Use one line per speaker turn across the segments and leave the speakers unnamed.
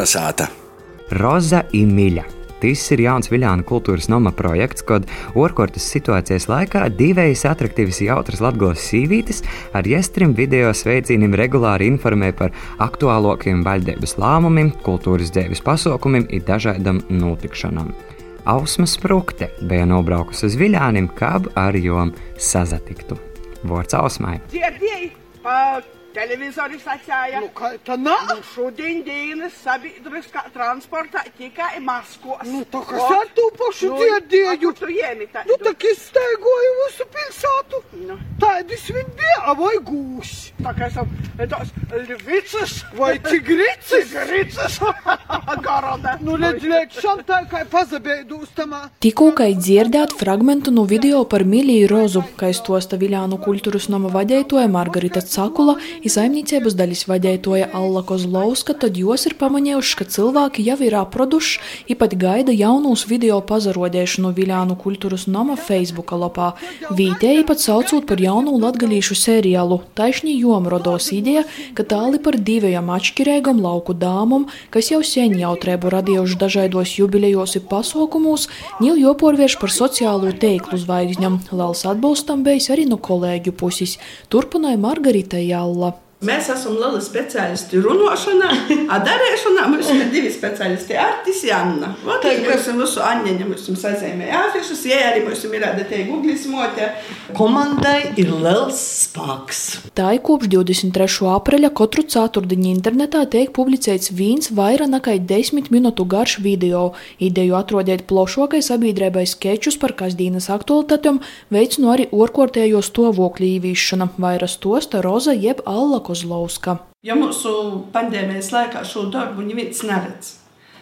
Kalnasāta.
Roza Imīļa. Tas ir jauns Viljāna kultūras nama projekts, kad orkortas situācijas laikā divējas attraktīvas jautras latgos sīvītes ar iestrim video sveicīnim regulāri informē par aktuālākiem vaļdības lēmumiem, kultūras dzēvis pasaukumiem un dažādam notikšanām. Ausma sprukte bija nobraukusi uz Viljānim, kab ar jom sazatiktu. Vārds Ausmai.
Dzirdēji, pa televizoru sacīja.
Nu, kā tā nav?
Nu, šodien dienas sabiedriskā transportā tikai Maskavas.
Nu, tā kā ar to pašu dzirdēju.
Tu ieni tā.
Nu, tā kā izstaigoju visu pilsētu.
Nu.
Tādas viņi bija, vai gūsi?
Tā kā esam tos ļvicas.
Vai tigricis?
Tigricis. Garoda.
Nu, redz, liek, šam tā kā pazabēdu uz tamā.
Tikko kā dzirdēt fragmentu no video par Miliju Rozu, kā iztosta Viljānu kultūras nama vadētoja Margarita Cakula, Izaimniecības daļas vadētoja Alla Kozlovska, tad jos ir pamanījuši, ka cilvēki jau ir apraduši, īpat gaida jaunūs video pazarodēšanu Viljānu kultūras nama Facebook lapā. Vītēji pat saucot par jaunu latgalīšu seriālu. Taišņi jom rodos ideja, ka tāli par divajam atšķirīgam lauku dāmam, kas jau sen jautrēbu radījuši dažādos jubilejos un pasaukumos, ņil joporvieš par sociālo teiklu zvaigžņam. Liels atbalstam bijis arī no kolēģu puses. Turpināja Margarita Jalla.
Mēs esam lieli speciālisti runāšanā, darīšanā. Mums ir divi speciālisti, Artis un Anna. Tā ir mūsu, mūsu Anņa, mums sazīmēja afišas, ja arī mums ir rada te Google smote.
Komandai ir liels spēks.
Tā ir kopš 23. aprīļa katru ceturtdienu internetā tiek publicēts viens vairāk nekā 10 minūtu garš video. Ideju atrodiet plašākai sabiedrībai skečus par kasdienas aktualitātēm, veicinu arī orkortējo stāvokļu īvīšana, vairs tosta Roza jeb Alla Kozlovska.
Ja mūsu pandēmijas laikā šo darbu neviens neredz.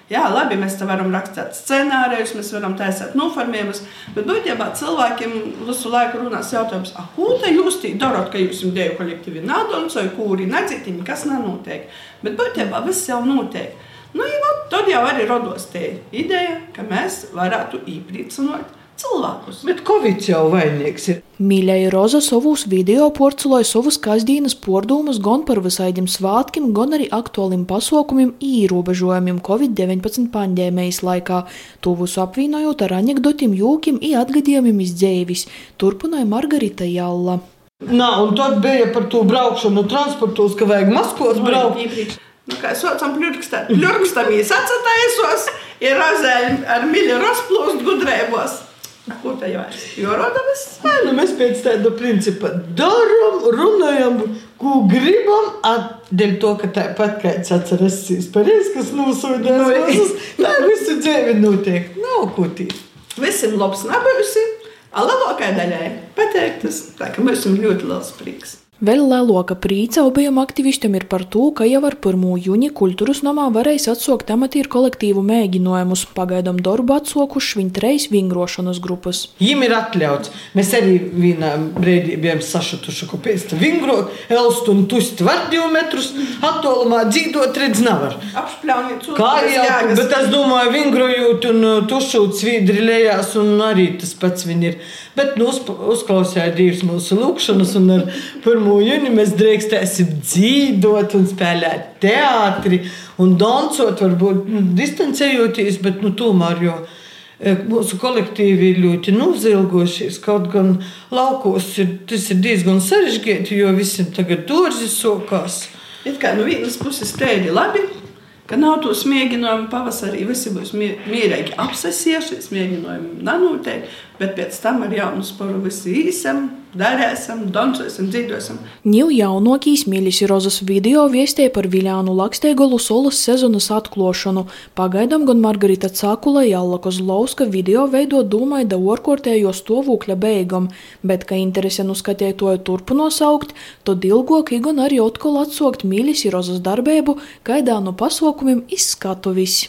Jā, labi, mēs te varam rakstīt scenārijus, mēs varam taisīt noformējumus, bet būtībā cilvēkiem visu laiku runās jautājums, ah, ko te jūs tī darot, ka jūs dēļ kolektīvi nādons, vai kuri nedzirdi, nekas nenotiek. Bet būtībā viss jau notiek. Nu, ja, tad jau arī rados te ideja, ka mēs varētu īpriecināt cilvēkus.
Bet Covid jau vainīgs ir.
Mīļai Roza savus video porcelēja savus kasdienas pordumus gan par visādiem svātkiem, gan arī aktuāliem pasaukumiem ierobežojumiem Covid-19 pandēmijas laikā, to visu apvienojot ar anekdotiem, jūkiem un atgadījumiem iz dzēvis, turpināja Margarita Jalla.
Nā, un tad bija par to braukšanu transportos, ka vajag maskos braukt.
Nu, kā saucam, pļurkstā. Pļurkstamies atcataisos, ir razēļi ar mili rasplūst gudrēbos. Ko tā jau ir? Jo rodamas?
Nē, nu mēs pēc tāda principa darām, runājam, ko gribam, dēļ to, ka tāpat kāds atcerēsies pareizi, kas nosūdās
Nu,
mūsus. Tā visu dzīvi notiek. Nav ko tīt.
Visiem labs nabajusi, a labākai daļai pateiktas. Tā ka mums ir ļoti liels prieks.
Vēl lielāka prīca obiem aktivistiem ir par to, ka jau ar 1. jūņa kultūras namā varēs atsaukt amatīru kolektīvu mēģinājumus. Pagaidām darbu atsokuši viņa trejas vingrošanas grupas.
Viņam ir atļauts. Mēs arī vienā brīdī bijām sašutuši, ka pēc tam vingrot, elst un tust var divu metrus, attālumā dzīvot redz nevar.
Apspļaunīt
Kā jau, bet es domāju, vingrojot un uh, tušot svīdri lejās, un arī tas pats viņi ir. Bet nu, uz, uzklausīja divas mūsu lūkšanas, un ar 1. Jūni mēs drīkstēsim dzīvot un spēlēt teātri un dancot, varbūt nu, distancējoties, bet nu, tomēr jau. e, Mūsu kolektīvi ir ļoti nozilgojušies. Kaut gan laukos ir, tas ir diezgan sarežģīti, jo visiem tagad dārzi sokās.
It kā no vienas puses tēdi labi, ka nav to smēģinājumu pavasarī, visi būs mie- mierīgi apsesieši, smēģinājumi nenotiek, bet pēc tam ar jaunu sporu visi īsam, darēsim, dancosim, dzīvosim.
Ņū jaunākīs mīļīs Rozas video viestēja par Viljānu Laksteigolu solas sezonas atklošanu. Pagaidām gan Margarita Cakula Jalla Kozlovska video veido domāja da orkortējo stāvokļa beigam, bet, ka interese nu skatētoju turpinās augt, tad ilgāk gan arī atkal atsaukt mīļīs Rozas darbību, kaidā no pasaukumiem izskatu viss.